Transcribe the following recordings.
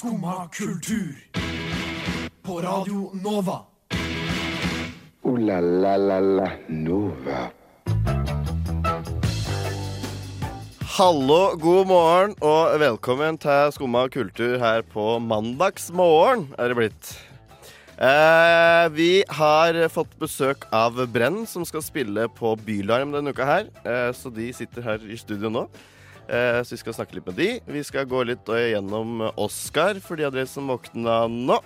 Skumma kultur. På Radio Nova. O-la-la-la-la Nova. Hallo, god morgen og velkommen til Skumma kultur her på mandagsmorgen, er det blitt. Eh, vi har fått besøk av Brenn, som skal spille på Bylarm denne uka her. Eh, så de sitter her i studio nå. Eh, så vi skal snakke litt med de. Vi skal gå litt gjennom Oscar for de av dere som våkna nå.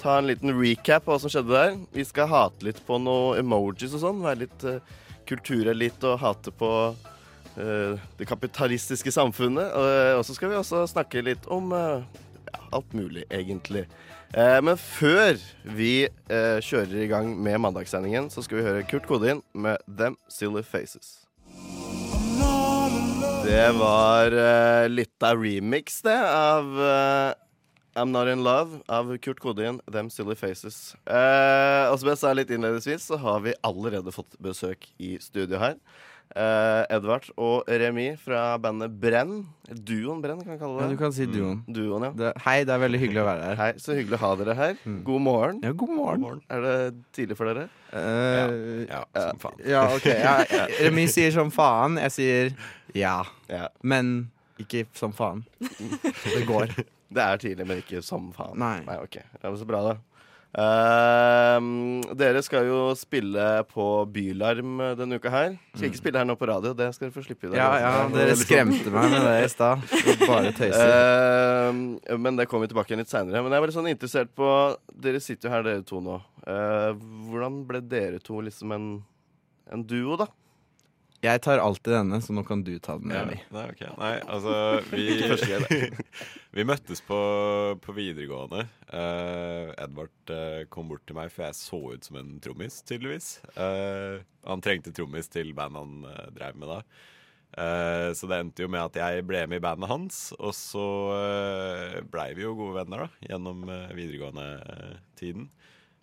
Ta en liten recap av hva som skjedde der. Vi skal hate litt på noen emojis og sånn. Være litt uh, kulturelite og hate på eh, det kapitalistiske samfunnet. Uh, og så skal vi også snakke litt om eh, ja, alt mulig, egentlig. Eh, men før vi eh, kjører i gang med mandagssendingen, så skal vi høre Kurt Kodin med Them Silly Faces. Det var uh, litt av remix, det, av uh, I'm Not In Love av Kurt Kodin, Them Silly Faces. Uh, og som jeg sa litt innledningsvis, så har vi allerede fått besøk i studio her. Eh, Edvard og Remi fra bandet Brenn. Duoen Brenn, kan vi kalle Ja, det. du kan si duoen. Duoen, ja. Det, hei, det er veldig hyggelig å være her. Hei, så hyggelig å ha dere her. Mm. God morgen. Ja, god morgen. Er det tidlig for dere? Uh, Ja, som faen. ja, ok. Ja, Remi sier som faen. Jeg sier ja. Ja. Men ikke som faen. Det går. Det er tidlig, men ikke som faen. Nei. ok. Det var så bra, da. Ehm, dere skal jo spille på Bylarm denne uka her. Skal ikke spille her nå på radio, det skal dere få slippe i dag. Ja, ja, altså. dere skremte meg med det i stad. Bare tøyser. Uh, men det kommer vi tilbake igjen litt seinere. Men jeg var litt sånn interessert på Dere sitter jo her, dere to nå. Uh, hvordan ble dere to liksom en, en duo, da? Jeg tar alltid denne, så nå kan du ta den, Ja, nei, ok. Nei, altså Vi, vi møttes på, på videregående. Uh, Edvard uh, kom bort til meg, for jeg så ut som en trommis, tydeligvis. Uh, han trengte trommis til bandet han uh, drev med da. Eh, så det endte jo med at jeg ble med i bandet hans, og så uh, blei vi jo gode venner da gjennom uh, videregående-tiden.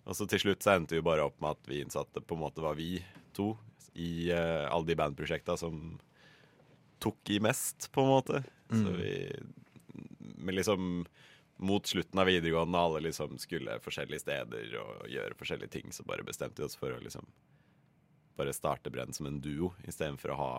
Og så til slutt så endte vi bare opp med at vi innsatte på en måte var vi to i uh, alle de bandprosjekta som tok i mest, på en måte. Så vi Men liksom mot slutten av videregående, alle liksom skulle forskjellige steder og gjøre forskjellige ting, så bare bestemte vi oss for å liksom bare starte Brenn som en duo, istedenfor å ha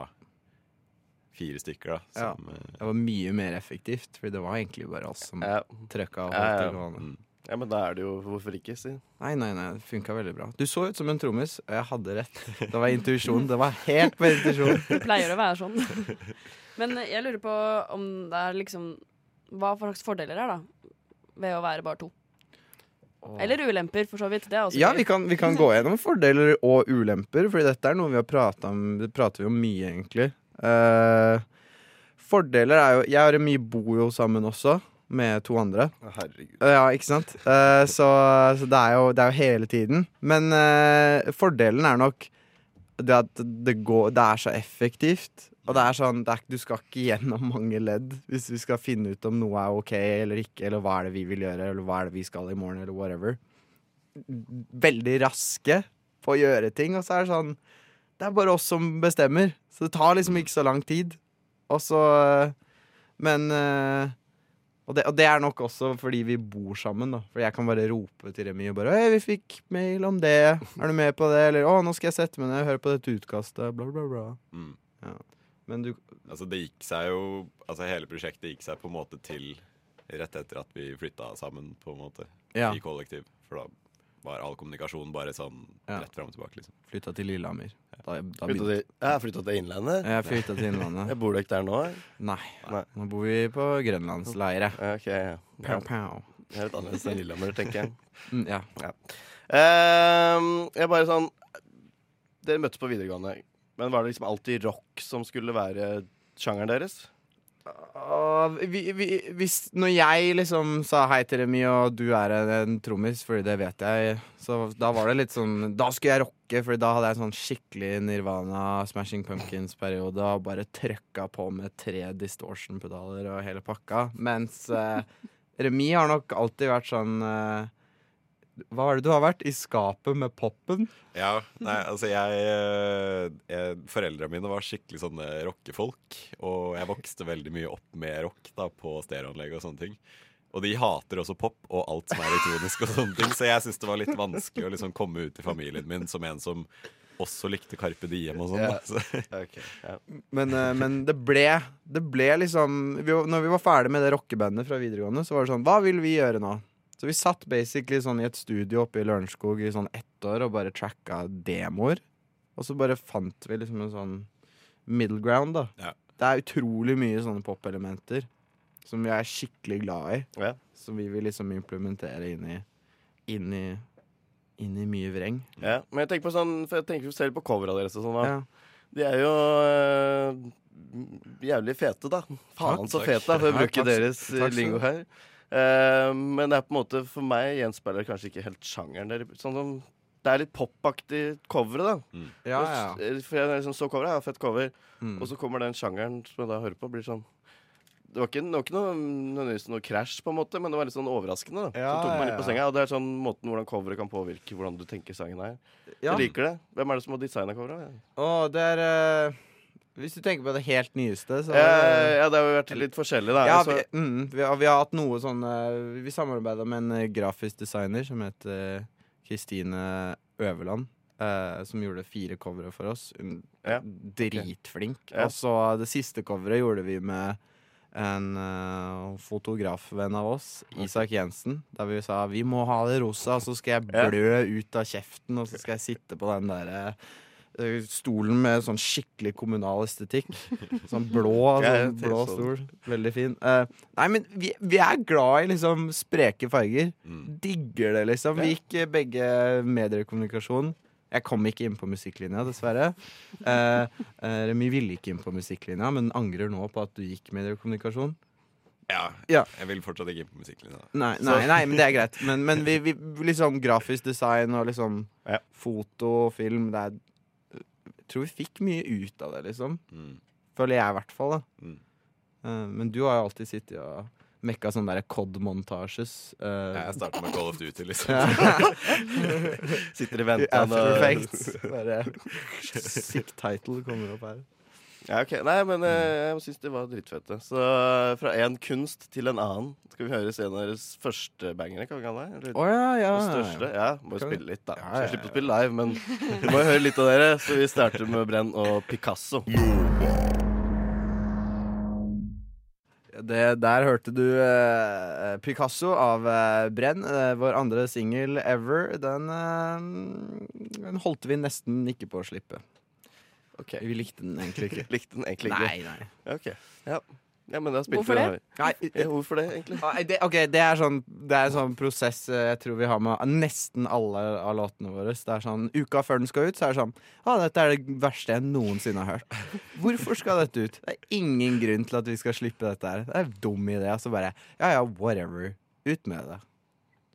fire stykker, da. Ja. Som, ja. Det var mye mer effektivt, for det var egentlig bare oss som Ja, trøkka og holdt ja. det gående. mm. Ja men da er det jo Hvorfor ikke, si? Nei, nei, nei, det funka veldig bra. Du så ut som en trommis, og jeg hadde rett. Det var intuisjon. Det var helt på intuisjon. Det pleier å være sånn. Men jeg lurer på om det er liksom Hva slags fordeler er da ved å være bare to? Eller ulemper, for så vidt. Det er også Ja, vi kan, vi kan gå gjennom fordeler og ulemper, Fordi dette er noe vi har prata om. Det prater vi om mye, egentlig. Uh, fordeler er jo Jeg og Remi bor jo sammen også, med to andre. Herregud. Ja, ikke sant? Eh, så så det, er jo, det er jo hele tiden. Men eh, fordelen er nok det at det, går, det er så effektivt. Og det er sånn, det er, du skal ikke gjennom mange ledd hvis vi skal finne ut om noe er ok eller ikke, eller hva er det vi vil gjøre, eller hva er det vi skal i morgen, eller whatever. Veldig raske på å gjøre ting, og så er det sånn Det er bare oss som bestemmer. Så det tar liksom ikke så lang tid. Og så Men eh, og det, og det er nok også fordi vi bor sammen. da For jeg kan bare rope til Remi og bare Hei, vi fikk mail om det. Er du med på det? Eller å, nå skal jeg sette meg ned og høre på dette utkastet. Bla, bla, bla. Mm. Men du Altså det gikk seg jo Altså hele prosjektet gikk seg på en måte til rett etter at vi flytta sammen, på en måte. Ja, I kollektiv. For da var all kommunikasjon bare sånn Ja. rett fram og tilbake, liksom. flytta til Lillehammer. Da, da Flytta til, jeg flytta til Innlandet. jeg flytta til Innlandet. Jeg bor du ikke der nå? Nei. Nei. Nå bor vi på grønlandsleire. Ok, ja. Pow, pow. Jeg vet annerledes enn Lillehammer, tenker jeg. Mm, ja. Ehm, jeg bare sånn Dere møttes på videregående, men var det liksom alltid rock som skulle være sjangeren deres? Og vi, vi, hvis, når jeg liksom sa hei til Remi, og du er en, en trommis, fordi det vet jeg, så da var det litt sånn Da skulle jeg rocke, Fordi da hadde jeg en sånn skikkelig Nirvana, Smashing Pumpkins-periode og bare trøkka på med tre distortion-pedaler og hele pakka. Mens uh, Remi har nok alltid vært sånn eh, Hva er det du har vært? I skapet med poppen? Ja, nei, altså jeg, eh, jeg Foreldrene mine var skikkelig sånne rockefolk. Og jeg vokste veldig mye opp med rock da på stereoanlegg og sånne ting. Og de hater også pop og alt som er elektronisk. og sånne ting Så jeg syns det var litt vanskelig å liksom komme ut i familien min som en som også likte Carpe Diem og sånn. Yeah. Altså. Okay, yeah. Men, eh, men det ble Det ble liksom vi, Når vi var ferdig med det rockebandet fra videregående, så var det sånn Hva vil vi gjøre nå? Så vi satt basically sånn i et studio oppe i Lørenskog i sånn ett år og bare tracka demoer. Og så bare fant vi liksom en sånn middle ground, da. Ja. Det er utrolig mye sånne popelementer som vi er skikkelig glad i. Ja. Som vi vil liksom implementere inn i Inn i, inn i mye vreng. Ja, men jeg tenker på sånn For jeg tenker selv på covera deres og sånn. da. Ja. De er jo øh, jævlig fete, da. Faen så fete, da, for å bruke deres øh, takk lingo her. Eh, men det er på en måte for meg gjenspeiler kanskje ikke helt sjangeren. dere- Sånn som, det er litt popaktig coveret, da. Ja, ja. For jeg liksom så coveret, ja, fett cover. Mm. Og så kommer den sjangeren som jeg da hører på, blir sånn det var ikke, det var ikke noe, nødvendigvis noe krasj, på en måte, men det var litt sånn overraskende. da Ja, Så tok meg litt på senga Og det er sånn måten hvordan coveret kan påvirke hvordan du tenker sangen er. Ja. Jeg liker det. Hvem er det som har designa coveret? Å, det er eh, Hvis du tenker på det helt nyeste, så Eh, ja, det har jo vært litt forskjellig, da. ja, vi, mm, vi, har, vi har hatt noe sånn eh, Vi samarbeida med en eh, grafisk designer som heter Kristine Øverland. eh, som gjorde fire covere for oss. Hun Ja. Dritflink. Ja. Og så det siste coveret gjorde vi med en uh, fotografvenn av oss, Isak Jensen. Der vi sa vi må ha det rosa, så skal jeg blø ut av kjeften, og så skal jeg sitte på den derre eh, stolen med sånn skikkelig kommunal estetikk. Sånn blå, sånn blå stol. Veldig fin. Uh, nei, men vi, vi er glad i liksom spreke farger. Mm. Digger det, liksom. Vi gikk eh, begge mediekommunikasjon. Jeg kom ikke inn på musikklinja, dessverre. Eh, uh, Remi ville ikke inn på musikklinja, men angrer nå på at du gikk mediekommunikasjon. Ja, Ja. Jeg vil fortsatt ikke inn på musikklinja. Nei, nei, nei, men det er greit. Men, men vi, vi liksom grafisk design og liksom Ja. foto, film Det er tror vi fikk mye ut av det, liksom. Mm. Føler jeg, i hvert fall. da Mm. Uh, Men du har jo alltid sittet og mekka sånne der COD-montasjes. Uh, Jeg starter med Call of Duty, liksom. Sitter i I venten After Effects. Bare sick title kommer opp her. Ja, ok. Nei, men eh, jeg syns de var dritfete. Så eh, fra en kunst til en annen skal vi høre en av deres første bangere, kan vi kalle det? Eller Å ja, ja. største? Ja, må jo spille litt, da. Ja, ja, ja, jeg slipper å spille live, men vi må jo høre litt av dere. Så vi starter med Brenn og Picasso. Det, der hørte du eh, Picasso av eh, Brenn. Eh, vår andre singel ever. Den, eh, den holdt vi nesten ikke på å slippe. Ok. Vi likte den egentlig ikke. Likte den egentlig ikke. nei, nei. Okay. Ja. ja, men da spilte Hvorfor vi det? nei Ja, hvorfor det, egentlig? Nei, det, ok, det er, sånn, det er en sånn prosess eh, jeg tror vi har med nesten alle av låtene våre. Det er sånn, Uka før den skal ut, så er det sånn ah, Dette er det verste jeg noensinne har hørt. Hvorfor skal dette ut? Det er ingen grunn til at vi skal slippe dette her. Det er en dum idé. Og så bare Ja ja, whatever. Ut med det.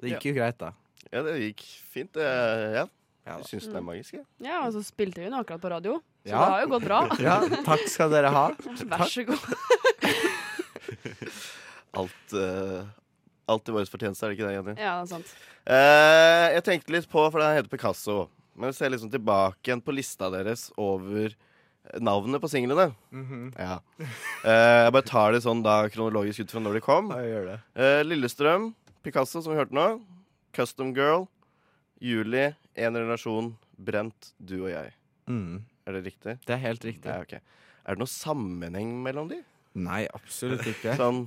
Det gikk jo greit, da. Ja, det gikk fint. det, Ja. Ja, Jeg syns den er magisk. jeg. Ja, og så spilte vi den akkurat på radio. Så Ja. det har jo gått bra. ja, takk skal dere ha. Vær så god. Alt, uh, alt i vår fortjeneste, er det ikke det, Jenny? Ja, det er sant. Uh, jeg tenkte litt på, for den heter Picasso. Men vi ser liksom tilbake igjen på lista deres over navnet på singlene. Ja. uh, jeg bare tar det sånn da kronologisk ut fra når de kom. Ja, gjør det. Eh, Lillestrøm, Picasso, som vi hørte nå. Custom Girl, Juli, En relasjon, Brent, du og jeg. Mm, Er det riktig? det er helt riktig. Ja, okay. Er det noen sammenheng mellom de? Nei, absolutt ikke. Sånn,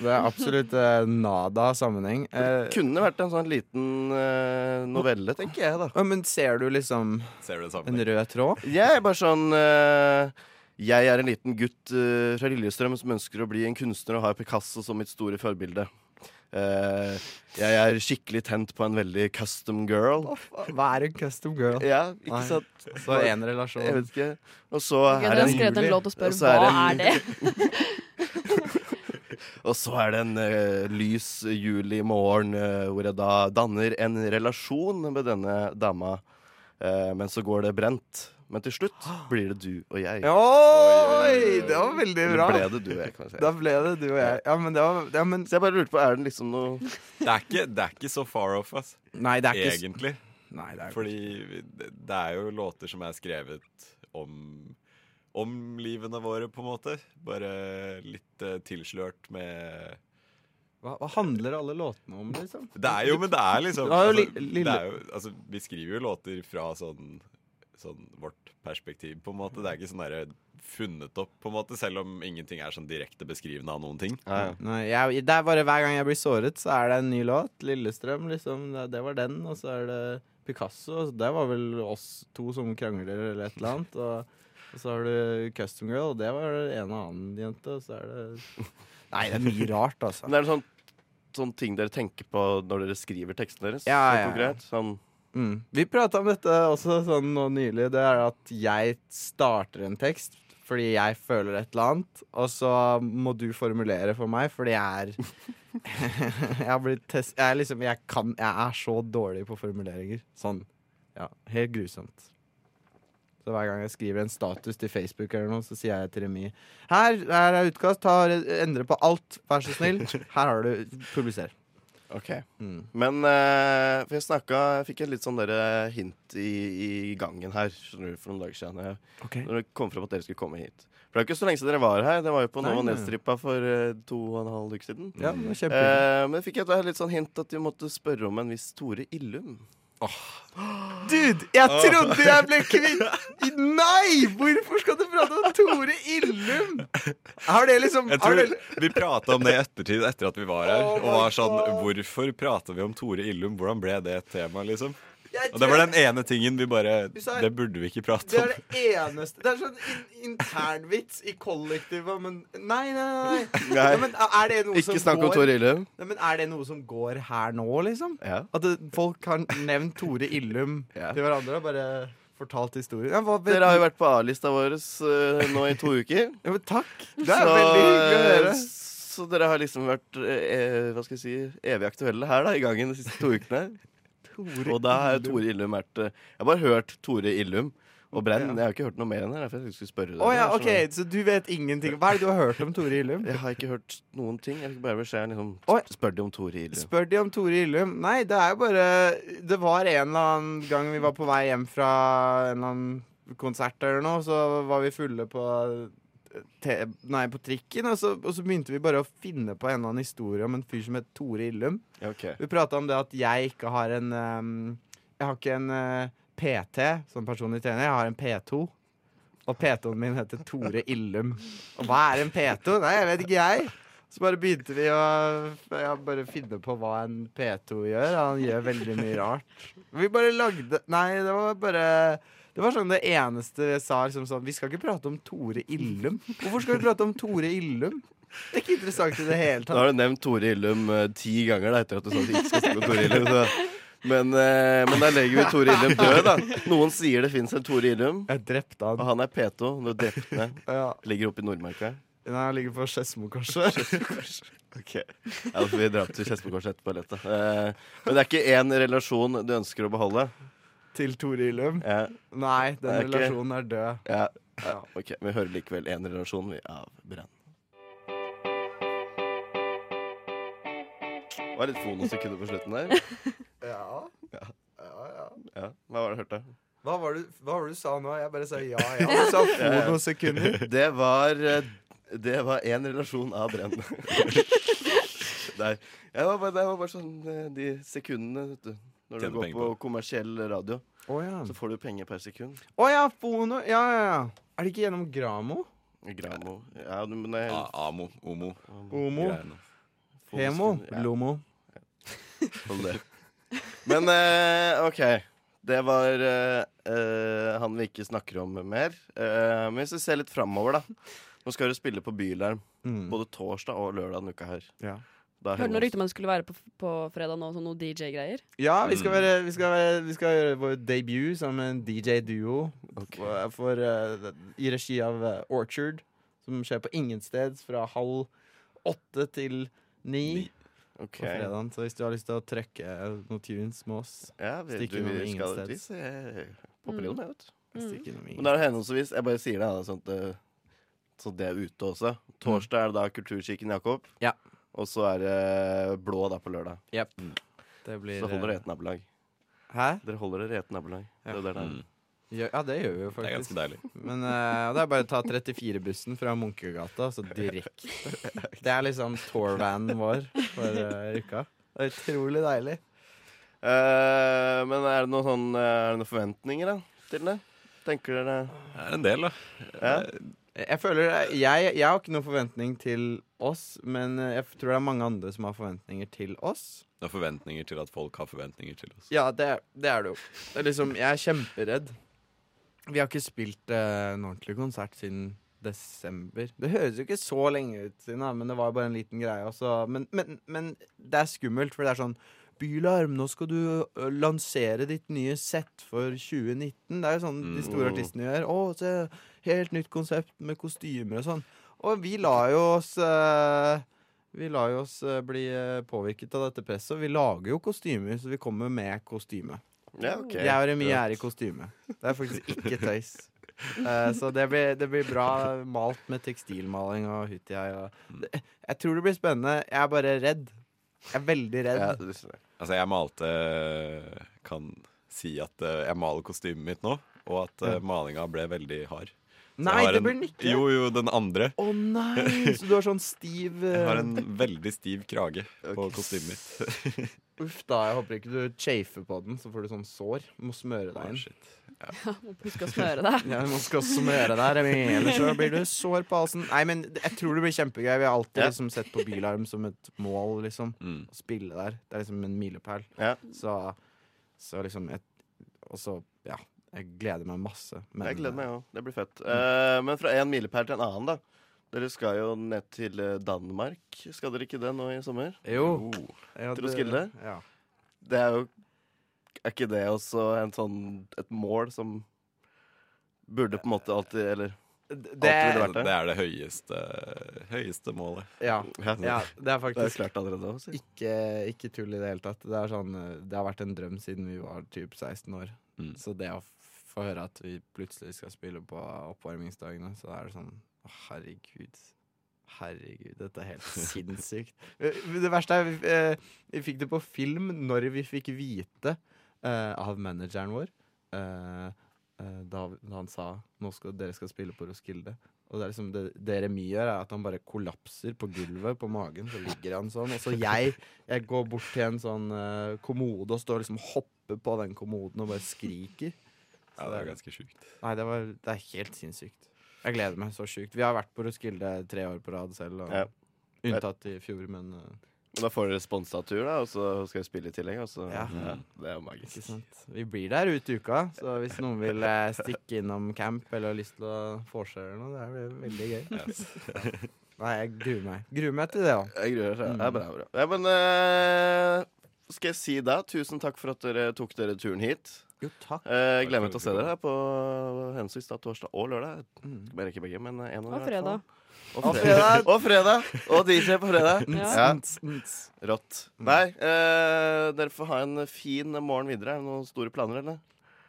Det er absolutt eh, nada sammenheng. Eh, kunne vært en sånn liten eh, novelle, tenker jeg, da. ja, men ser du liksom Ser du en rød tråd? Jeg er bare sånn eh, Jeg er en liten gutt eh, fra Lillestrøm som ønsker å bli en kunstner og har Picasso som mitt store forbilde. Eh, jeg er skikkelig tent på en veldig custom girl. Hva er en custom girl? Ja, ikke sant? Så en Jeg vet ikke. Og så er det en skrevet en Juli, låt og spør og så er hva det er det? Og så er det en uh, lys juli-morgen uh, hvor jeg da danner en relasjon med denne dama. Eh, men så går det brent. Men til slutt blir det du og jeg. Oi! Det var veldig bra. bra. ble det du og jeg, kan jeg si. Da ble det du og jeg. Ja, men det var ja, men, Så jeg bare lurte på, er det liksom noe Det er ikke, det er ikke så far off, ass. Nei, det er ikke Egentlig. Nei, det er Fordi det, det er jo låter som er skrevet om om livene våre, på en måte. Bare litt uh, tilslørt med Hva, hva handler alle låtene om, liksom? Det er jo, men det er liksom altså, det er jo, altså, Vi skriver jo låter fra sånn, sånn vårt perspektiv, på en måte. Det er ikke sånn derre funnet opp, på en måte, selv om ingenting er sånn direkte beskrivende av noen ting. Ja, ja. Nei, jeg, det er bare Hver gang jeg blir såret, så er det en ny låt. Lillestrøm, liksom. Det, det var den. Og så er det Picasso. og Det var vel oss to som krangler eller et eller annet. Og, og så har du Custom Girl, og det var en og annen jente. Og så er det Nei, det er mye rart, altså. Men det er sånn, sånn ting dere tenker på når dere skriver tekstene deres? Ja, sånn ja? Sånn, Mm. Vi prata om dette også sånn nå nylig. Det er at jeg starter en tekst fordi jeg føler et eller annet, og så må du formulere for meg fordi jeg er Jeg har blitt test... Jeg liksom Jeg kan Jeg er så dårlig på formuleringer. Sånn. Ja, helt grusomt. Så hver gang jeg skriver en status til Facebook, eller noe, så sier jeg til Remi Her, her er utkast. Ta, endre på alt. Vær så snill. Her har du Publiser. Ok. Mm. Men uh, for jeg snakka Jeg fikk et litt sånn dere hint i, i gangen her skjønner du, for noen dager siden. Jeg, Okay. når det kom frem at dere skulle komme hit. For det er ikke så lenge siden dere var her. Det var jo på Nova. Nedstrippa for uh, to og en halv uke siden. Ja, det var. Eh, men jeg fikk et litt sånn hint at vi måtte spørre om en viss Tore Illum. Dude, jeg trodde jeg ble kvitt Nei! Hvorfor skal du prate om Tore Illum? Har det liksom Jeg har tror det, Vi prata om det i ettertid etter at vi var her. Oh og var sånn. Hvorfor prata vi om Tore Illum? Hvordan ble det et tema, liksom? Jeg Og det var den ene tingen vi bare sa- Det burde vi ikke prate er om. det er det eneste Det er sånn in internvits i kollektivet, men Nei, nei, nei. nei. Nei. Ja, men er det noe Ikke som snakk om Tore Illum. Nei, men Er det noe som går her nå, liksom? Ja. At det, folk har nevnt Tore Illum Ja. til hverandre og bare fortalt historien? Ja, hva, Dere har jo vært på A-lista vår uh, nå i to uker. ja, men Takk. Det er veldig hyggelig å høre. Så dere har liksom vært eh, hva skal jeg si, evig aktuelle her da, i gangen de siste to ukene. Tore Og da har Tore Illum vært eh, Jeg har bare hørt Tore Illum og Brenn. Ja. Jeg har ikke hørt noe mer enn det. Derfor jeg skulle spørre. Å ja, ok, Så du vet ingenting. Hva er det du har hørt om Tore Illum? Jeg har ikke hørt noen ting. Jeg fikk bare beskjed liksom, Spør de om Tore Illum. Spør de om Tore Illum? Nei, det er jo bare Det var en eller annen gang vi var på vei hjem fra en eller annen konsert eller noe, så var vi fulle på nei, på trikken, og så, og så begynte vi bare å finne på en eller annen historie om en fyr som het Tore Illum. Okay. Vi prata om det at jeg ikke har en um, Jeg har ikke en uh, PT som personlig trener, jeg har en P2. Og P2-en min heter Tore Illum. Og hva er en P2? Nei, jeg vet ikke jeg. Så bare begynte vi å ja, bare finne på hva en P2 gjør. Han gjør veldig mye rart. Vi bare lagde Nei, det var bare det var sånn det eneste jeg sa. Liksom sånn, vi skal ikke prate om Tore Illum. Hvorfor skal vi prate om Tore Illum? Det er ikke interessant i det hele Nå tatt. har du nevnt Tore Illum uh, ti ganger da, etter at du sa at du ikke skal snakke om Tore Illum. Så. Men, uh, men da legger vi Tore Illum død, da. Noen sier det fins en Tore Illum, Jeg drepte og han. han er P2. Du drepte drept. Ja. Ligger oppe i Nordmarka. Nei, han ligger på Skedsmokorset. Ok, ja, da får vi dra til Skedsmokorset etterpå. Lett. Eh, men det er ikke én relasjon du ønsker å beholde? Til Tore Illum. Ja, Nei, den er relasjonen er død. ja. Ja. Ok, Vi hører likevel én relasjon av Brenn. Det var litt fonosekunder på slutten der. Ja. Ja. Ja, ja. Ja, Hva var det du hørte? Hva var det hva var det du sa nå? Jeg bare sa ja, ja. Du sa få Ja. noen sekunder. Det var eh, Det var én relasjon av Brenn. Der. Det, var bare, det var bare sånn eh, de sekundene, vet du. Når du går på på. kommersiell radio, oh, ja. så får du penger per sekund. Å ja, fono. Ja, ja, ja. Er det ikke gjennom Gramo? Gramo. Ja, men det er A Amo. Omo. Omo. Hemo? Ja, Lomo? hold det. Men eh, OK. Det var eh, eh, han vi ikke snakker om mer. Eh, men hvis vi ser litt framover, da. Nå skal du spille på Bylarm Mm. både torsdag og lørdag denne uka her. Ja. Hørte noen rykte rykter om at det skulle være på, på fredag nå, sånn noe DJ-greier. Ja, vi skal, Mm. være, vi, skal være, vi skal gjøre vår debut som en DJ-duo okay. for, for, eh, i regi av eh, Orchard, som skjer på Ingensteds fra halv åtte til ni Ni. Ok. på fredagen. Så hvis du har lyst til å trekke noen tunes med oss Ja, vi, du, innom vi skal Ingensteds. popper litt, jeg, vet du. Mm. innom Men det er henholdsvis Jeg bare sier det, sånn at så det er ute også. Torsdag er det da Kulturkirken Jakob. Ja. Og så er det Blå da på lørdag. Jepp. Det blir Så holder dere eh, et nabolag. Hæ? Dere holder dere et nabolag. Det er det det er. Mm. Ja, ja, det gjør vi jo faktisk. Det er ganske deilig. Men uh, det er bare å ta 34-bussen fra Munkegata, så direkte. Det er liksom tourvanen vår, for uh, uka. Det er utrolig deilig. Uh, men er det noen sånn Er det noen forventninger da, til det? Tenker dere Det er en del, da. Ja. Jeg føler jeg, jeg har ikke noen forventning til oss, men eh, jeg tror det er mange andre som har forventninger til oss. Det er forventninger til at folk har forventninger til oss. Ja, det, det er det jo. Det er liksom, jeg er kjemperedd. Vi har ikke spilt eh, en ordentlig konsert siden desember. Det høres jo ikke så lenge ut siden, da, men det var bare en liten greie. Også. Men, men, men det er skummelt, for det er sånn Bylarm, nå skal du lansere ditt nye sett for 2019. Det er jo sånn de store Mm. artistene gjør. Å, se, helt nytt konsept med kostymer og sånn. Og vi lar jo oss eh, Vi lar jo oss eh, bli eh, påvirket av dette presset, og vi lager jo kostymer, så vi kommer med kostyme. Ja, okay. Jeg og Remi er i kostyme. Det er faktisk ikke tøys. Uh, så det blir, det blir bra malt med tekstilmaling og hutti her. Jeg tror det blir spennende. Jeg er bare redd. Jeg er veldig redd. Ja, jeg. Altså, jeg malte Kan si at jeg maler kostymet mitt nå, og at uh, Ja. malinga ble veldig hard. Nei, det blir den ikke. Jo, jo, den andre. Å nei! Så du har sånn stiv Jeg har eh, en veldig stiv krage på Ok. kostymet mitt. Uff da, jeg håper ikke du chafer på den, så får du sånn sår. Du må smøre deg inn. inn. shit. ja, huske skal smøre deg. Ja, man skal smøre deg, ellers så blir du sår på halsen. Nei, men jeg tror det blir kjempegøy. Vi har alltid Ja. liksom sett på Bylarm som et mål, liksom. Mm. Å spille der. Det er liksom en milepæl. Ja. Så, så liksom Og så, ja. Jeg gleder meg masse. Men, Jeg gleder meg òg. Det blir fett. Eh, men fra en milepæl til en annen, da. Dere skal jo ned til eh, Danmark. Skal dere ikke det nå i sommer? Jo. Ja, Til å det- skille? Ja. Det er jo Er ikke det også en sånn, et mål som burde på en måte alltid Eller Det, Alltid ville vært Det er det høyeste, høyeste målet. ja, Ja, det er faktisk Det er klart allerede. Også. ikke, ikke tull i det hele tatt. Det, er sånn, eh, det har vært en drøm siden vi var typ 16 år. Mm. Så det å f- få høre at vi plutselig skal spille på oppvarmingsdagene, så er det sånn å, Herregud. Herregud, dette er helt sinnssykt. Eh, Det verste er vi, eh, vi fikk det på film når vi fikk vite uh, av manageren vår uh, uh, da, han sa nå skal dere skal spille på Roskilde. Og det, liksom det, det Remi gjør, er at han bare kollapser på gulvet på magen. Så ligger han sånn. Og så jeg, jeg går bort til en sånn uh, kommode og står liksom hopper på den kommoden og bare skriker. Ja, det er ganske sjukt. Nei, det, var, det er helt sinnssykt. Jeg gleder meg så sjukt. Vi har vært på Roskilde tre år på rad selv. Og Ja. Unntatt i fjor, men eh, Men da får dere sponsa tur, da, og så skal dere spille i tillegg. Og så, Ja. ja, det er jo ikke magisk. sant. Vi blir der ut i uka, så hvis noen vil eh, stikke innom camp eller har lyst til å vorse eller noe, det blir veldig gøy. Yes. Nei, jeg gruer meg. Gruer meg til det òg. Jeg gruer meg. Mm. Det er bra. bra. Ja, men eh, skal jeg si da, tusen takk for at dere tok dere turen hit. Jo, takk. Eh, Jeg gleder meg til å se dere her på henholdsvis torsdag og lørdag. Mm. Bare ikke begge, men en av Og hvert fall. fredag. Og Og fredag. og fredag. Og DJ på fredag. Ja. Ja, rått. Nei, eh, dere får ha en fin morgen videre. Er det noen store planer, eller?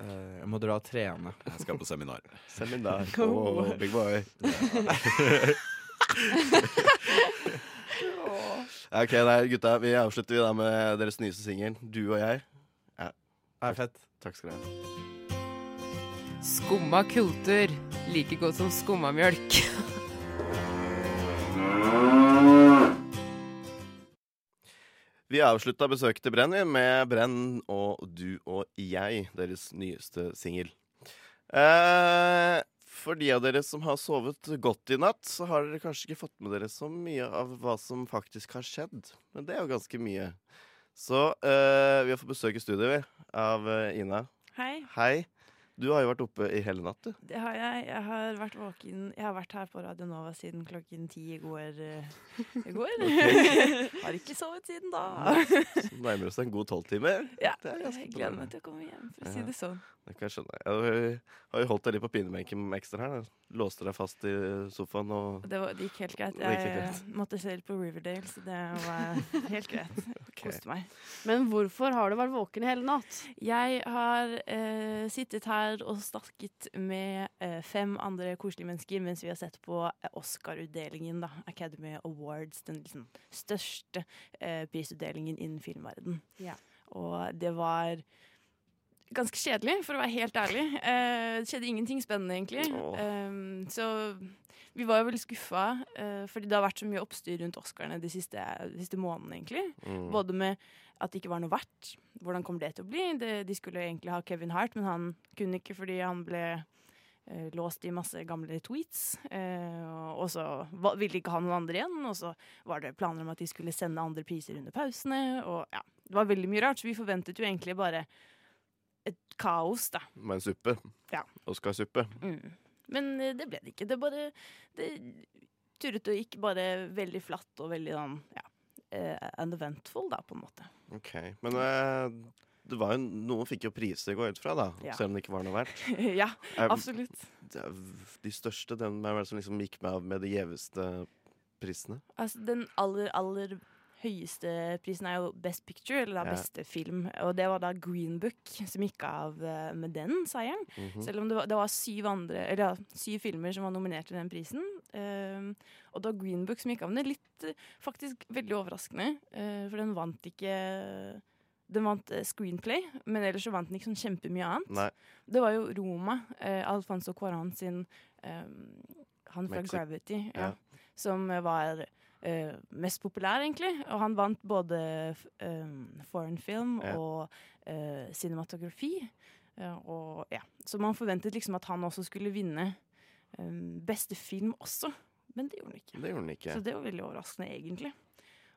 Eh, jeg må dra og trene. Jeg skal på seminar. Seminar. Cool. Oh, big boy. ok, nei, gutta. Vi avslutter vi da med deres nyeste singel, 'Du og jeg'. Det er fett. Takk skal du ha. Skumma kultur. Like godt som skumma mjølk. Vi avslutta besøket til Brenn med Brenn og Du og jeg, deres nyeste singel. Eh, for de av dere som har sovet godt i natt, så har dere kanskje ikke fått med dere så mye av hva som faktisk har skjedd. Men det er jo ganske mye. Så eh, vi har fått besøk i studio vi, av eh, Ina. Hei, Hei. Du har jo vært oppe i hele natt, du. det har jeg. Jeg har vært våken Jeg har vært her på Radio Nova siden klokken ti i går. eh, I går. har ikke sovet siden da. Så nærmer oss en god tolvtime. Ja, Det er ganske jeg gleder meg til å komme hjem, for å si det sånn. Det kan jeg skjønne. Jeg har jo holdt deg litt på pinebenken med ekstra her. da. Låste deg fast i sofaen og Det, var, det gikk helt greit. Jeg helt greit. måtte se litt på Riverdale, så det var helt greit. Koste meg. Men hvorfor har du vært våken i hele natt? Jeg har eh, sittet her og snakket med eh, fem andre koselige mennesker mens vi har sett på eh, Oscar-utdelingen, da. Academy Awards, den liksom største eh, prisutdelingen innen filmverden. Ja. Og det var ganske kjedelig, for å være helt ærlig. Eh, det skjedde ingenting spennende, egentlig. Åh. Eh, så vi var jo veldig skuffa, eh, fordi det har vært så mye oppstyr rundt Oscarene de siste, de siste månedene, egentlig. Mm. Både med at det ikke var noe verdt. Hvordan kommer det til å bli? Det, de skulle egentlig ha Kevin Hart, men han kunne ikke fordi han ble eh, låst i masse gamle tweets. Eh, og så ville de ikke ha noen andre igjen, og så var det planer om at de skulle sende andre priser under pausene. Og ja, det var veldig mye rart, så vi forventet jo egentlig bare et kaos, da. Med en suppe. Ja. Oscarsuppe. Mm. Men eh, det ble det ikke. Det bare Det turret og gikk bare veldig flatt og veldig sånn ja, uh, uneventful, da, på en måte. Ok, Men uh, det var jo, noen fikk jo priser, å gå ut fra, da. Ja. Selv om det ikke var noe verdt. ja, Eh, absolutt. det er De største, hvem er det som liksom gikk med av med de gjeveste prisene? Altså, den aller, aller høyeste prisen er jo Best Picture, eller da Ja. beste film. Og det var da Green Book som gikk av eh, med den seieren. Mhm. Selv om det var, det var syv, andre, eller ja, syv filmer som var nominert til den prisen. Ehm, og da Green Book som gikk av med det. Litt eh, faktisk veldig overraskende, Uh, for den vant ikke Den vant screenplay, men ellers så vant den ikke sånn kjempemye annet. Nei. Det var jo Roma, uh, Alfonso Cuarón sin ehm, Han fra Mexi- Gravity, ja, som var eh, mest populær, egentlig. Og han vant både ehm, foreign film Ja. og uh, cinematografi. Uh, og ja, Så man forventet liksom at han også skulle vinne um, beste film også, men det gjorde han ikke. Det gjorde han ikke. Så det var veldig overraskende, egentlig.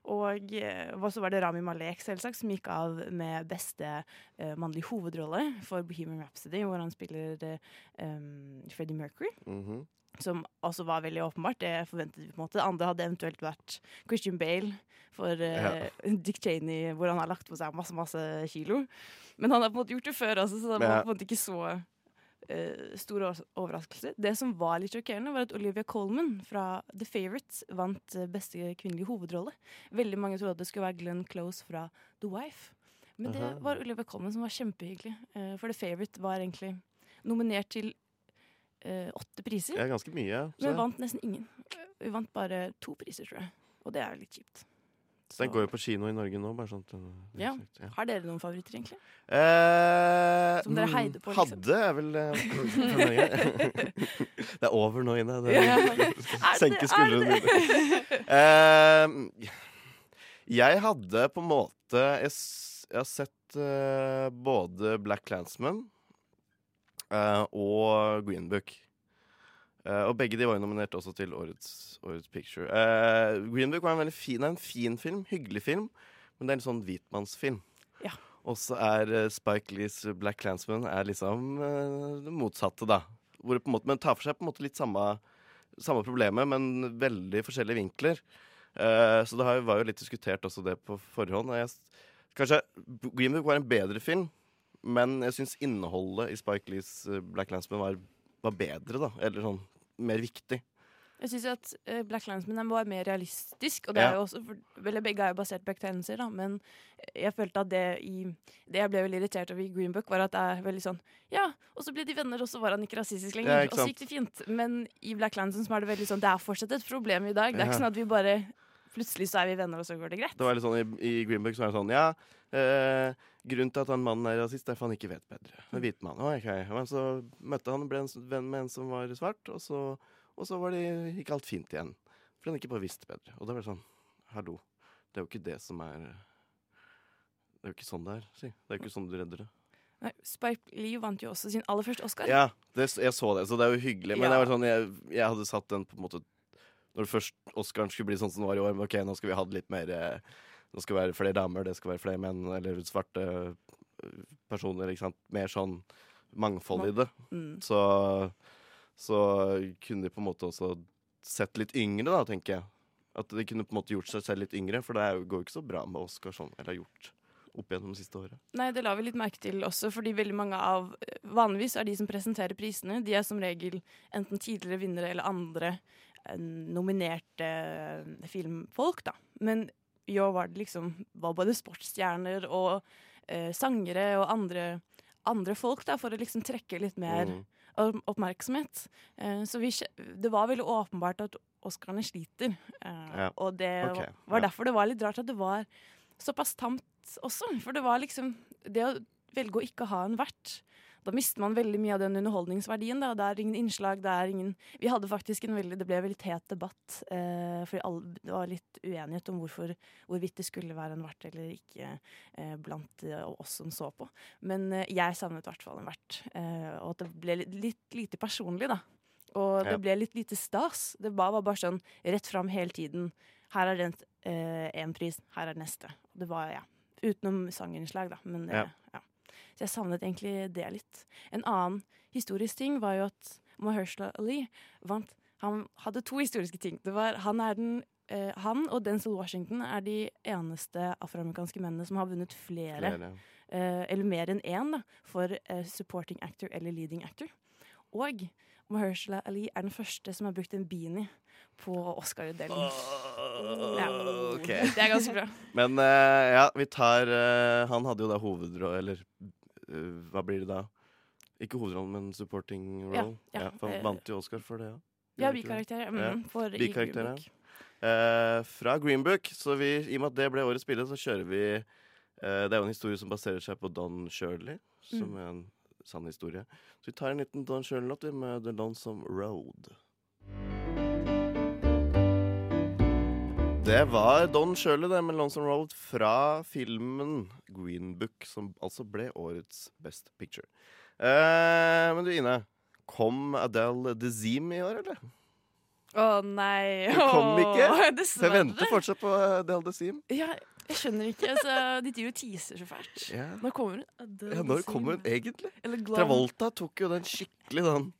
Og så var det Rami Malek selvsagt som gikk av med beste uh, mannlige hovedrolle for Bohemian Rhapsody, hvor han spiller uh, um, Freddie Mercury. Mhm. Som også var veldig åpenbart. Det forventet vi på en måte. Andre hadde eventuelt vært Christian Bale for eh, Dick Cheney, hvor han har lagt på seg masse masse kilo. Men han har på en måte gjort det før altså, så det var på en måte ikke så uh, stor overraskelse. Det som var litt sjokkerende, var at Olivia Colman fra The Favourite vant eh, beste kvinnelige hovedrolle. Veldig mange trodde det skulle være Glenn Close fra The Wife. Men det var Olivia Colman som var kjempehyggelig. Uh, for The Favourite var egentlig nominert til eh, åtte priser. Ja, ganske mye. Så, Men vant nesten ingen. Vi vant bare to priser, tror jeg. Og det er litt kjipt. så den går jo på kino i Norge nå, bare det er Ja. ja. Har dere noen favoritter, egentlig? Eh, Som dere mm, heide på, liksom? Hadde er vel eh. Det er over nå, Ine. Det, Ja. Senke skuldrene dine. Eh, jeg hadde på en måte Jeg, jeg har sett uh, både Black Clansman eh, og Green Book. Uh, og begge de var jo nominert også til årets, årets picture. Uh, Green Book var en veldig fin, en fin film, hyggelig film, men det er en sånn hvitmannsfilm. Ja. Og så er Spike Lees Black Clansman er liksom det motsatte, da. Hvor det på en måte, men tar for seg på en måte litt samme, samme problemet, men veldig forskjellige vinkler. Så det har, var jo litt diskutert også det på forhånd. Jeg, kanskje Green Book var en bedre film, men jeg syns innholdet i Spike Lees eh, Black Landsman var, var bedre, da. Eller sånn mer viktig. Jeg syns at eh, Black Landsman var mer realistisk. Og det Ja. er jo også vel, begge er jo basert på ekte da, men jeg følte at det i Det jeg ble veldig irritert over i Green Book, var at det er veldig sånn Ja, og så ble de venner, og så var han ikke rasistisk lenger. Ja, ikke og så gikk det fint. Men i Black Landsman er det veldig sånn Det er fortsatt et problem i dag. Det er ikke sånn at vi bare Plutselig så er vi venner, og så går det greit. Det var litt sånn I, i Green Book så er det sånn Ja, eh, grunnen til at han mannen er rasist, er for han ikke vet bedre. En hvit mann. Å, ok. Men så møtte han og ble en venn med en som var svart, og så, og så var det, gikk alt fint igjen. For han ikke bare visste bedre. Og det var sånn Hallo. Det er jo ikke det som er Det er jo ikke sånn det er, si. Det er jo ikke sånn du redder det. Nei, Spike Lee vant jo også sin aller første Oscar. Ja, det, jeg så det, så det er jo hyggelig. Men Ja. jeg, var sånn, jeg, jeg hadde satt den på en måte Når først Oscaren skulle bli sånn som den var i år, men ok, nå skal vi ha det litt mer eh, Nå skal det være flere damer, det skal være flere menn, eller svarte eh, personer, ikke sant. Mer sånn mangfold i det. Mm. Så, så kunne de på en måte også sett litt yngre, da, tenker jeg. At de kunne på en måte gjort seg selv litt yngre, for det går jo ikke så bra med Oscar sånn, eller har gjort opp gjennom det siste året. Nei, det la vi litt merke til også, fordi veldig mange av Vanligvis er de som presenterer prisene, de er som regel enten tidligere vinnere eller andre eh, nominerte eh, filmfolk, da. Men i år var det liksom var både sportsstjerner og eh, sangere og andre, andre folk, da, for å liksom trekke litt mer Mm. oppmerksomhet. Eh, så vi, det var veldig åpenbart at Oscarene sliter. Eh, Ja, Og det okay. var, derfor det var litt rart at det var såpass tamt også. For det var liksom Det å velge å ikke ha en vert. Da mister man veldig mye av den underholdningsverdien. Da. Det er ingen innslag, det er ingen Vi hadde faktisk en veldig Det ble en veldig het debatt, eh, fordi alle, det var litt uenighet om hvorfor, hvorvidt det skulle være en vert eller ikke eh, blant eh, oss som så på. Men eh, jeg savnet i hvert fall en vert. Eh, og at det ble litt, litt lite personlig, da. Og det ble litt lite stas. Det var bare sånn rett fram hele tiden. Her er det én pris, her er neste. Det var, ja. Utenom sanginnslag, da. Men det, Ja. ja. Så jeg savnet egentlig det litt. En annen historisk ting var jo at Mahershala Ali vant. Han hadde to historiske ting. Det var, han, er den, eh, han og Denzel Washington er de eneste afroamerikanske mennene som har vunnet flere, Flere. eh, eller mer enn én, da, for eh, supporting actor eller leading actor. Og Mahershala Ali er den første som har brukt en beanie på Oscar-utdelingen. Ja. okay. Det er ganske bra. Men uh, ja, vi tar uh, Han hadde jo da hovedrolle Eller uh, hva blir det da? Ikke hovedrollen, men supporting Ja, role. ja, for han vant jo Oscar for det, ja. Ja, Gjorde bikarakter. Ja, Mm, for ja. Eh, fra Green Book. Så vi, i og med at det ble årets bilde, så kjører vi eh, Det er jo en historie som baserer seg på Don Shirley, som Mm. er en sann historie. Så vi tar en liten Don Shirley-låt med The Lonesome Road. Det var Don Shirley det med Lonesome Road fra filmen Green Book, som altså ble årets Best Picture. Eh, men du Ine, kom Adele Dezim i år, eller? Å nei. Hun kom ikke? Så jeg venter fortsatt på Adele Dezim. Ja, jeg skjønner ikke. Altså, de driver og teaser så fælt. Ja. Når kommer hun? Adele Ja, når kommer hun egentlig? Eller Travolta tok jo den skikkelig den.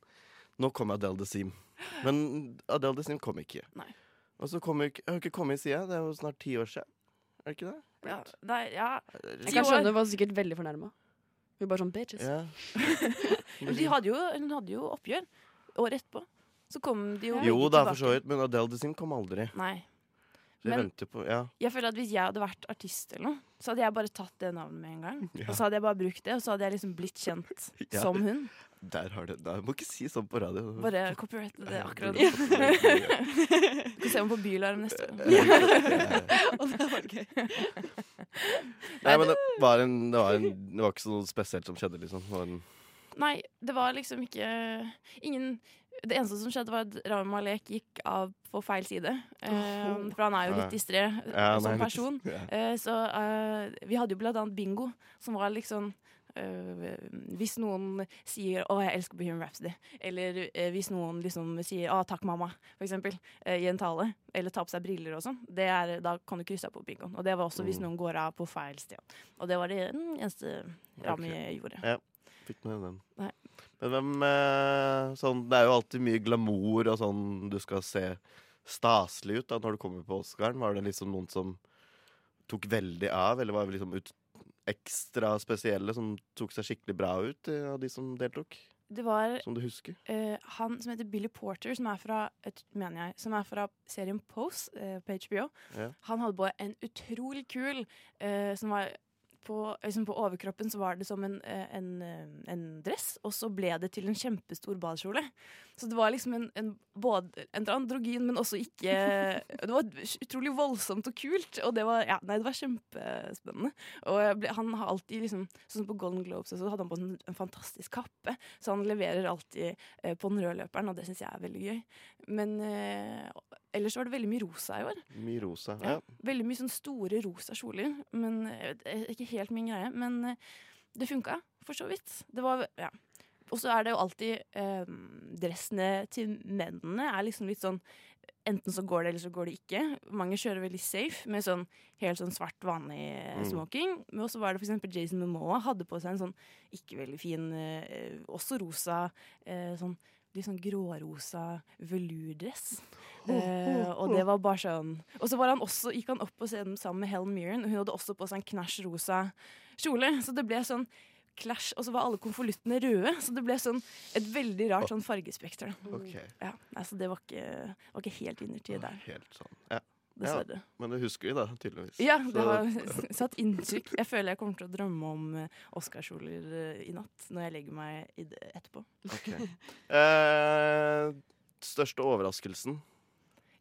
Nå kommer Adele de Seam. Men Adele Dezim kom ikke. Nei. Og så kom hun ikke, hun har ikke kommet siden. Det er jo snart ti år siden. Er det ikke det? Ja, nei, ja. Jeg kan skjønne hun var sikkert veldig fornærma. Hun bare sånn bitches. Ja. De hadde jo, hun hadde jo oppgjør året etterpå. Så kom de jo Jo da, for så vidt, men Adele de Seam kom aldri. Nei. Men- på Ja. Jeg føler at Hvis jeg hadde vært artist, eller noe så hadde jeg bare tatt det navnet med en gang. Ja. Og så hadde jeg bare brukt det, og så hadde jeg liksom blitt kjent Ja. som hun. Der har det der. Må ikke si sånn på radio. Bare copyrighte det akkurat. Ja. Du kan se meg på Bylarm neste gang. Og det var gøy. Nei, men det var, en, det, var en, det var ikke så noe spesielt som skjedde, liksom. Det en, Nei, det var liksom ikke Ingen Det eneste som skjedde, var at Rami Malek gikk av på feil side. Eh, for han er jo litt distré eh, Ja, som person. Eh, så uh, vi hadde jo blant annet bingo, som var liksom uh, hvis noen sier 'Å, jeg elsker Bohemian Rhapsody', eller hvis noen liksom sier 'Å, takk, mamma', for eksempel, i en tale, eller tar på seg briller og sånn, er, da kan du krysse av på bingoen. Og det var også hvis Mm. noen går av på feil sted. Og det var det eneste Rami okay. gjorde. Ja, fikk med den. Nei. Men hvem eh, sånn, Det er jo alltid mye glamour og sånn du skal se staselig ut da når du kommer på Oscaren. Var det liksom noen som tok veldig av, eller var det liksom ut, ekstra spesielle som tok seg skikkelig bra ut eh, av de som deltok? Det var Som du husker? Uh, han som heter Billy Porter, som er fra, mener jeg, som er fra serien Pose uh, på HBO. Ja. Han hadde på en utrolig kul uh, som var på, liksom på overkroppen så var det som en, eh, en, eh, en dress, og så ble det til en kjempestor badekjole. Så det var liksom en, en, både en androgyn, men også ikke Det var utrolig voldsomt og kult. Og det var, ja, nei, det var kjempespennende. Og ble, han har alltid liksom Sånn på Golden Globes så hadde han på en fantastisk kappe. Så han leverer alltid eh, på den røde løperen, og det syns jeg er veldig gøy. Men eh, ellers var det veldig mye rosa i år. Mye rosa. Ja. Ja. Veldig mye sånn store rosa kjoler. Men eh, ikke helt min greie. Men eh, det funka, for så vidt. Det var Ja. Og så er det jo alltid eh, Dressene til mennene er liksom litt sånn Enten så går det, eller så går det ikke. Mange kjører veldig safe med sånn helt sånn svart, vanlig eh, Mm. smoking. Men også var det eksempel Jason Momoa hadde på seg en sånn ikke veldig fin, eh, også rosa, eh, sånn litt sånn grårosa velurdress. Eh, og det var bare sånn Og så var han også, gikk han opp på scenen sammen med Helen Mirren, og hun hadde også på seg en knæsj rosa kjole. Så det ble sånn clash, og så var alle konvoluttene røde. Så det ble sånn et veldig rart sånn fargespekter. Okay. Ok. Ja, altså det var ikke, var ikke helt innertid der, Helt sånn. Ja. Dessverre. Men det husker vi, da, tydeligvis. Ja, det har satt inntrykk. Jeg føler jeg kommer til å drømme om eh, Oscarskjoler eh, i natt, når jeg legger meg i det etterpå. Ok. Eh, største overraskelsen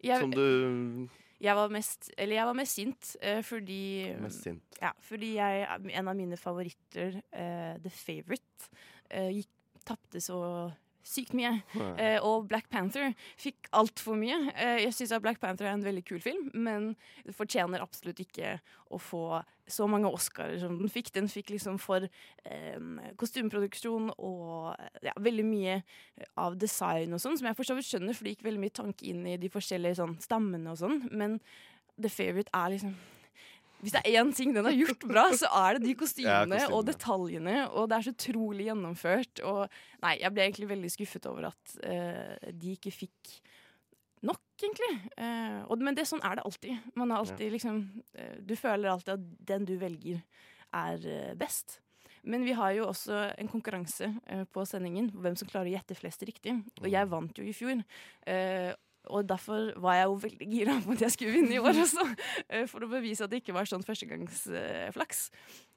Jeg, som du jeg var mest Eller jeg var mest sint eh, fordi Mest sint. Ja, fordi jeg, en av mine favoritter, eh, The Favourite, uh, tapte så sykt mye. Ja. Eh, og Black Panther fikk altfor mye. Eh, jeg syns Black Panther er en veldig kul film, men det fortjener absolutt ikke å få så mange Oscarer som den fikk. Den fikk liksom for um, kostymeproduksjon og ja, veldig mye av design og sånn, som jeg for så vidt skjønner, for det gikk veldig mye tanke inn i de forskjellige sånn, stammene og sånn, men The Favourite er liksom hvis det er én ting den har gjort bra, så er det de kostymene, Ja, og detaljene. Og det er så utrolig gjennomført. Og nei, jeg ble egentlig veldig skuffet over at uh, de ikke fikk nok, egentlig. Uh, og, men det, sånn er det alltid. Man har alltid liksom uh, Du føler alltid at den du velger, er best. Men vi har jo også en konkurranse uh, på sendingen på hvem som klarer å gjette flest riktig. Og jeg vant jo i fjor. Eh, og derfor var jeg jo veldig gira på at jeg skulle vinne i år også. eh, For å bevise at det ikke var sånn førstegangsflaks.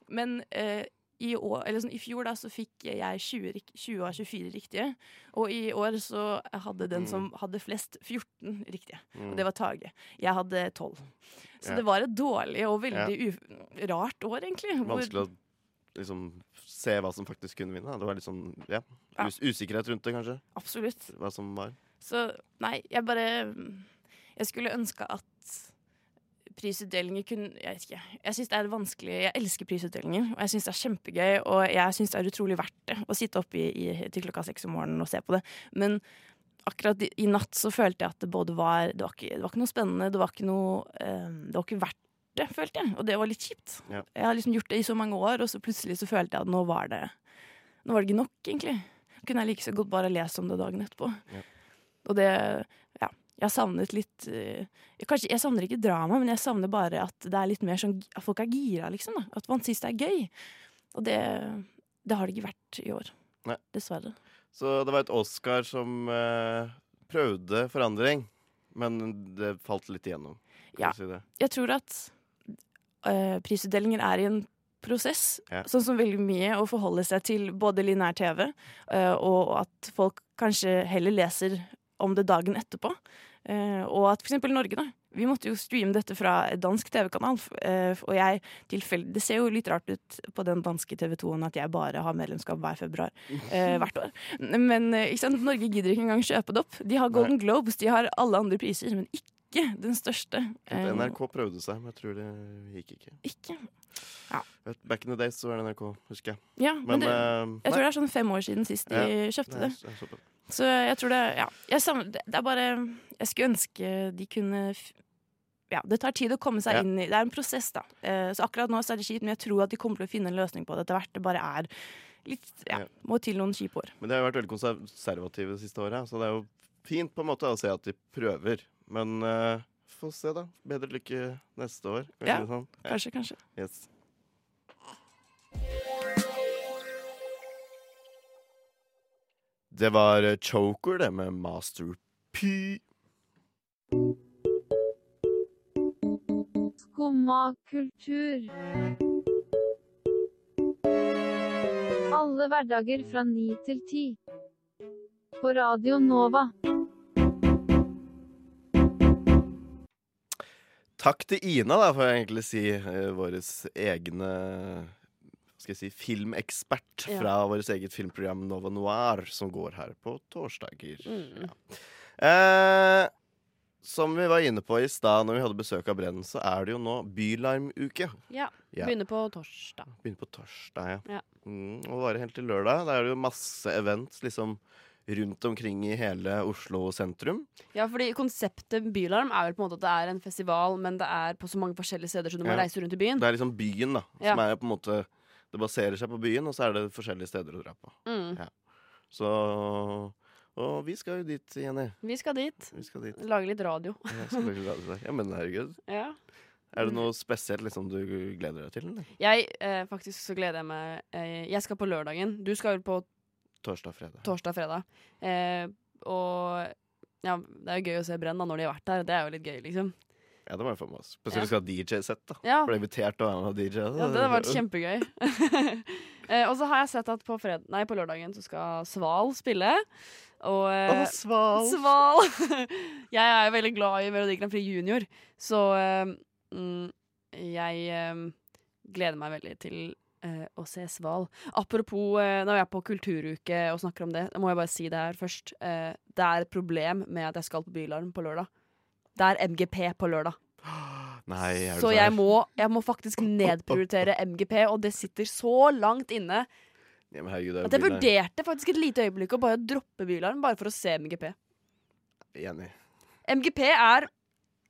Men eh, i, år, eller sånn, i fjor da, så fikk jeg 20, 20 av 24 riktige. Og i år så hadde den som hadde flest, 14 riktige. Mm. Og det var Tage. Jeg hadde 12. Så Ja. det var et dårlig og veldig uf rart år, egentlig. Vanskelig å liksom se hva som faktisk kunne vinne. Det var litt sånn, ja, Ja. us usikkerhet rundt det, kanskje. Absolutt. Hva som var. Så nei, jeg bare Jeg skulle ønske at prisutdelinger kunne Jeg vet ikke. Jeg syns det er vanskelig Jeg elsker prisutdelinger, og jeg syns det er kjempegøy. Og jeg syns det er utrolig verdt det å sitte oppe i, i, til klokka seks om morgenen og se på det. Men akkurat i, i natt så følte jeg at det både var Det var ikke, det var ikke noe spennende, det var ikke noe eh, Det var ikke verdt det, følte jeg. Og det var litt kjipt. Ja. Jeg har liksom gjort det i så mange år, og så plutselig så følte jeg at nå var det Nå var det ikke nok, egentlig. Kunne jeg like så godt bare lest om det dagen etterpå. Ja. Og det Ja. Jeg savnet litt eh, Kanskje jeg savner ikke drama, men jeg savner bare at det er litt mer sånn At folk er gira, liksom. da At man syns det er gøy. Og det, det har det ikke vært i år. Nei. Dessverre. Så det var et Oscar som eh, prøvde forandring, men det falt litt igjennom. Kan Ja. si? Jeg tror at uh, prisutdelinger er i en prosess, Ja. sånn som veldig mye, å forholde seg til både linær TV, eh, og at folk kanskje heller leser om det dagen etterpå. Eh, og at eksempel Norge, da. Vi måtte jo streame dette fra dansk TV-kanal. eh, og jeg tilfeldig Det ser jo litt rart ut på den danske TV 2-en at jeg bare har medlemskap hver februar eh, hvert år. Men eh, ikke sant? Norge gidder ikke engang kjøpe det opp. De har Golden Globes, de har alle andre priser, men ikke den største. NRK prøvde seg, men jeg tror det gikk ikke. ikke. Ja. Back in the days så var det NRK, husker jeg. Ja, men, Men, det, jeg tror det er sånn fem år siden sist de Ja, kjøpte nei, det. det. Så jeg tror det Ja. Savner, det er bare Jeg skulle ønske de kunne Ja, det tar tid å komme seg Ja. inn i Det er en prosess, da. Eh, Så akkurat nå så er det kjipt, men jeg tror at de kommer til å finne en løsning på det etter hvert. Det bare er litt Ja, må til noen kjipe år. Men de har jo vært veldig konservative det siste året, så det er jo fint på en måte å se at de prøver. Men uh, få se, da. Bedre lykke neste år. Kan vi Ja. sånn? Ja. Kanskje, kanskje. Yes. Det var eh, Choker, det, med Master P. Skumma kultur. Alle hverdager fra ni til ti. På Radio Nova. Takk til Ina, da, får jeg egentlig si. Våres egne skal jeg si, filmekspert Ja. fra vårt eget filmprogram Nova Noir, som går her på torsdager. Mm. Eh, som vi var inne på i stad når vi hadde besøk av Brenn, så er det jo nå Bylarmuke. Ja. Ja. Begynner på torsdag. Begynner på torsdag, ja. Ja. Mm, og varer helt til lørdag. Da er det jo masse events liksom rundt omkring i hele Oslo sentrum. Ja, fordi konseptet Bylarm er vel på en måte at det er en festival, men det er på så mange forskjellige steder, så du må Ja. reise rundt i byen. Det er liksom byen, da. Ja. Som er på en måte Det baserer seg på byen, og så er det forskjellige steder å dra på. Mm. Så Og vi skal jo dit, Jenny. Vi skal dit. Vi skal dit. Lage litt radio. Jeg lage radio. Ja, men herregud. Ja. Er det noe spesielt liksom du gleder deg til? Eller? Jeg, eh, faktisk så gleder jeg meg eh, Jeg skal på lørdagen. Du skal vel på Torsdag, fredag. torsdag, fredag. Eh, og ja, det er jo gøy å se Brenn da når de har vært der. Det er jo litt gøy, liksom. Ja, det må jeg få med oss. Spesielt hvis vi skal ha DJ-sett, da. Ja. Ble invitert til å være med DJ. Ja, det hadde vært kjempegøy. eh, og så har jeg sett at på, fred nei, på lørdagen så skal Sval spille. Og eh, Å, sval. Sval! jeg er jo veldig glad i Melodi Grand Prix Junior, så eh, mm, jeg eh, gleder meg veldig til eh, å se Sval. Apropos nå når jeg er på kulturuke og snakker om det, da må jeg bare si det her først. Det er et problem med at jeg skal på Bylarm på lørdag. Det er MGP på lørdag. Nei, Så jeg må, jeg må faktisk nedprioritere MGP, og det sitter så langt inne Ja, men herregud, er at jeg vurderte faktisk et lite øyeblikk å bare droppe Bylarm bare for å se MGP. Enig. MGP er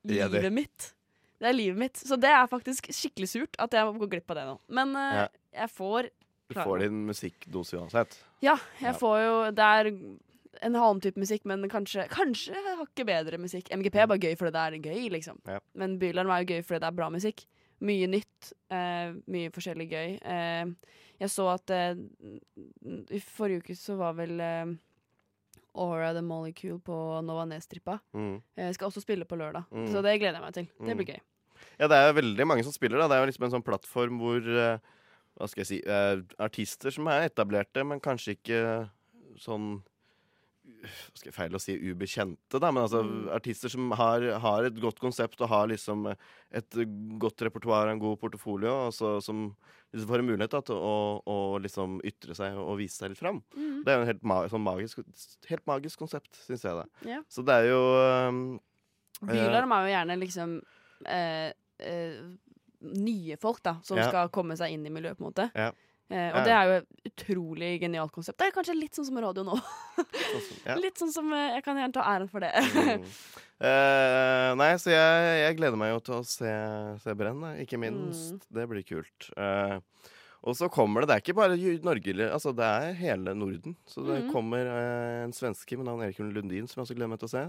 livet Enig. mitt. Det er livet mitt. Så det er faktisk skikkelig surt at jeg må gå glipp av det nå. Men uh, Ja. jeg får Du får din musikkdose uansett. Ja, jeg Ja. får jo Det er en annen type musikk, men kanskje Kanskje hakket bedre musikk. MGP er bare gøy fordi det er gøy, liksom. Ja. Men Bylarm er jo gøy fordi det er bra musikk. Mye nytt. Eh, mye forskjellig gøy. Eh, jeg så at eh, I forrige uke så var vel eh, Aura The Molecule på Nova Nes-trippa. Mm. Jeg skal også spille på lørdag, Mm. så det gleder jeg meg til. Det Mm. blir gøy. Ja, det er veldig mange som spiller. Da. Det er jo liksom en sånn plattform hvor eh, Hva skal jeg si eh, Artister som er etablerte, men kanskje ikke sånn skal jeg feil å si ubekjente, da, men altså Mm. artister som har, har et godt konsept og har liksom et godt repertoar og en god portefolio, altså, som liksom får en mulighet da, til å, å liksom ytre seg og, vise seg litt fram. Mm. Det er jo en helt, ma sånn magisk, helt magisk konsept, syns jeg. det. yeah. Så det er jo um, Bylarm er jo gjerne liksom eh, eh, nye folk, da, som Ja. skal komme seg inn i miljøet, på en måte. Ja. Eh, og Ja. det er jo et utrolig genialt konsept. Det er kanskje litt sånn som radio nå. sånn som- ja. Litt sånn som eh, Jeg kan gjerne ta æren for det. Mm. Eh, nei, så jeg, jeg gleder meg jo til å se, se Brenn, ikke minst. Mm. Det blir kult. Eh, og så kommer det Det er ikke bare Norge, altså det er hele Norden. Så det mm. kommer eh, en svenske med navn Erik Lundin, som jeg også gleder meg til å se.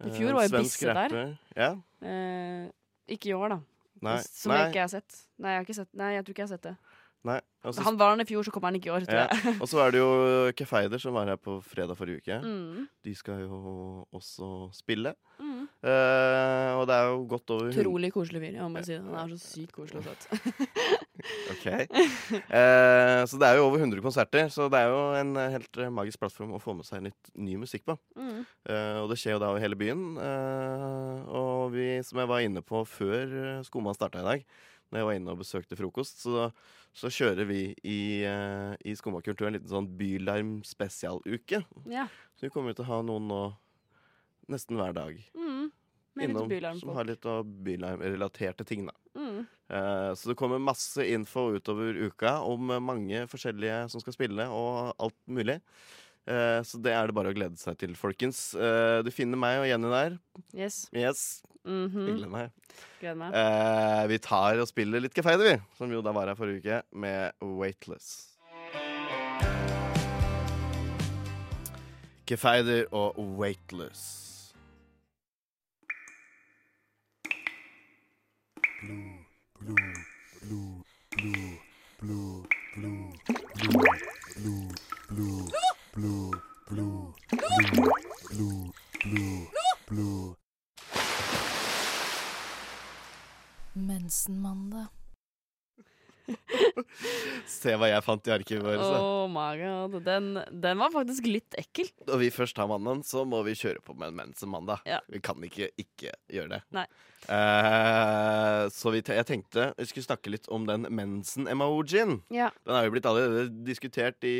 I fjor Eh, var jo Bisse Bisse der. Ja. Eh, ikke i år, da. Nei. Som nei, jeg ikke har sett. Nei, jeg, har ikke sett. Nei, jeg tror ikke jeg har sett det. Nei. Og Han var han i fjor, så kommer han ikke i år, Ja. Og så er det jo Kefeider, som var her på fredag forrige uke. Mm. De skal jo også spille. Mm. Eh, og det er jo godt over Utrolig koselig fyr. Jeg må si det. Han er så sykt koselig og søt. Ok. Eh, så det er jo over 100 konserter, så det er jo en eh, helt eh, magisk plattform å få med seg litt ny musikk på. Mm. Eh, og det skjer jo da over hele byen. Eh, og vi, som jeg var inne på før uh, Skoman starta i dag, når jeg var inne og besøkte frokost, så, så kjører vi i, uh, i Skomakultur en liten sånn Bylarm spesialuke. Ja. Så vi kommer til å ha noen nå nesten hver dag Mm. Innom som har litt av bylarm-relaterte ting. da. Mm. Uh, Så det kommer masse info utover uka om mange forskjellige som skal spille, og alt mulig. Eh, Så det er det bare å glede seg til, folkens. Eh, Du finner meg og Jenny der. Yes. Yes, Mhm. gleder meg. Gleder meg. Eh, Vi tar og spiller litt Café vi. Som jo da var her forrige uke, med Weightless. Gefeider og Weightless. Mensenmandag. Se hva jeg fant i arkivet vårt. Oh my god. Den, den var faktisk litt ekkel. Når vi først har mannen, så må vi kjøre på med en mensenmandag. Ja. Vi kan ikke ikke gjøre det. Nei. Eh, så vi jeg tenkte vi skulle snakke litt om den mensen-emojien. Ja. Den er jo blitt allerede diskutert i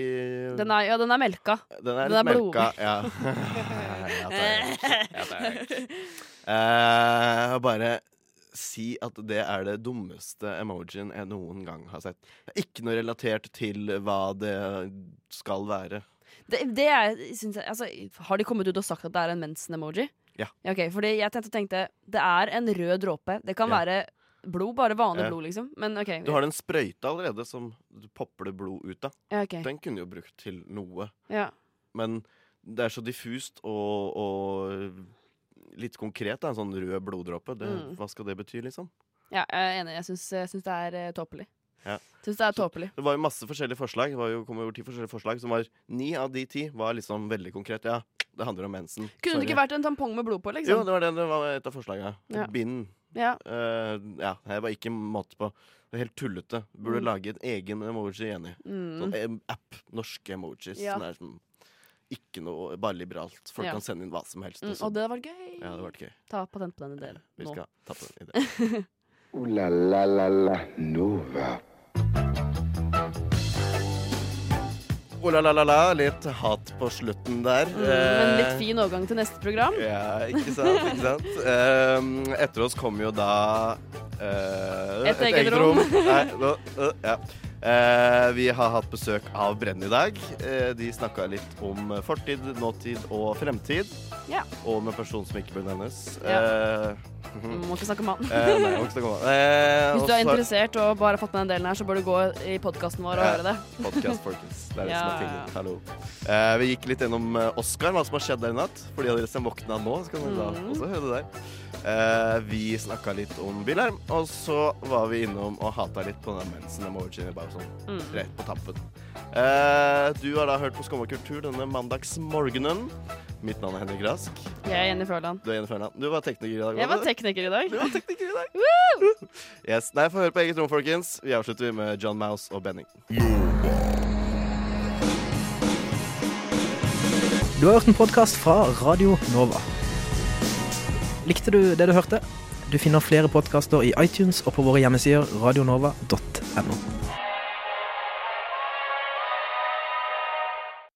Den er, ja, den er melka. Den er den er melka. Ja. ja, takk. Ja, takk. Eh, bare si at det er det dummeste emojien jeg noen gang har sett. Ikke noe relatert til hva det skal være. Det, det er, synes jeg, altså, har de kommet ut og sagt at det er en mensen-emoji? Ja. ok, fordi jeg tenkte, tenkte Det er en rød dråpe. Det kan Ja. være blod, bare vanlig Ja. blod, liksom. Men okay, Du har den sprøyta allerede som du popper det blod ut av. Ja, ok. Den kunne jo brukt til noe. Ja. Men det er så diffust og, og litt konkret. Da, en sånn rød bloddråpe. Det, Mm. Hva skal det bety, liksom? ja, jeg er enig. Jeg syns, det er uh, tåpelig. Ja. Syns det er tåpelig. Det var jo masse forskjellige forslag. Det var jo, kom over ti forskjellige forslag som var Ni av de ti var liksom veldig konkret. Ja, det handler om mensen. Kunne det ikke vært en tampong med blod på, Jo, liksom? det var det. Det var et av forslagene. Ja. Bind. Ja. Uh, ja, jeg var ikke måte på. Det er helt tullete. Burde Mm. lage en egen emoji, enig. Mm. Sånn app. Norske emojis. Ja. Sånn ikke noe bare liberalt. Folk Ja. kan sende inn hva som helst. Mm, og så- og det var gøy. ja, det hadde vært gøy. Ta patent på den ideen Vi nå. skal ta på den ideen. Ooh la la la la Nova. Oh, la, la, la, la. Litt hat på slutten der. Mm, men litt Eh, fin overgang til neste program. Ja, ikke sant? Ikke sant? Ehm, etter oss kommer jo da eh, Et eget rom. Nei, nå, øh, ja. Eh, vi har hatt besøk av Brenn i dag. Eh, de snakka litt om fortid, nåtid og fremtid. Ja. Og med en person som ikke bør nevnes. Ja. Eh, Mm, Må ikke snakke om han. eh, nei, må ikke snakke om det. Eh, Hvis du er interessert og bare har fått med den delen her, så bør du gå i podkasten vår og høre det. Podcast, folkens. Det er det Ja, som er tingen. Hallo. Eh, vi gikk litt gjennom Oscar, hva som har skjedd der i natt. For de av dere som våkna nå, så kan dere Mhm. også høre det der. Eh, vi snakka litt om Wilhelm, og så var vi innom og hata litt på den mensen emoji bare sånn Mm. rett på tappen. Eh, du har da hørt på Skumma kultur denne mandagsmorgenen. Mitt navn er Henrik Rask. Jeg er Jenny Førland. Du er Jenny Førland. Du var tekniker i dag. Jeg var tekniker i dag. Du var tekniker i dag. Yes. Nei, få høre på eget rom, folkens. Vi avslutter med John Mouse og Benning. Du har hørt en podkast fra Radio Nova. Likte du det du hørte? Du finner flere podkaster i iTunes og på våre hjemmesider radionova.no.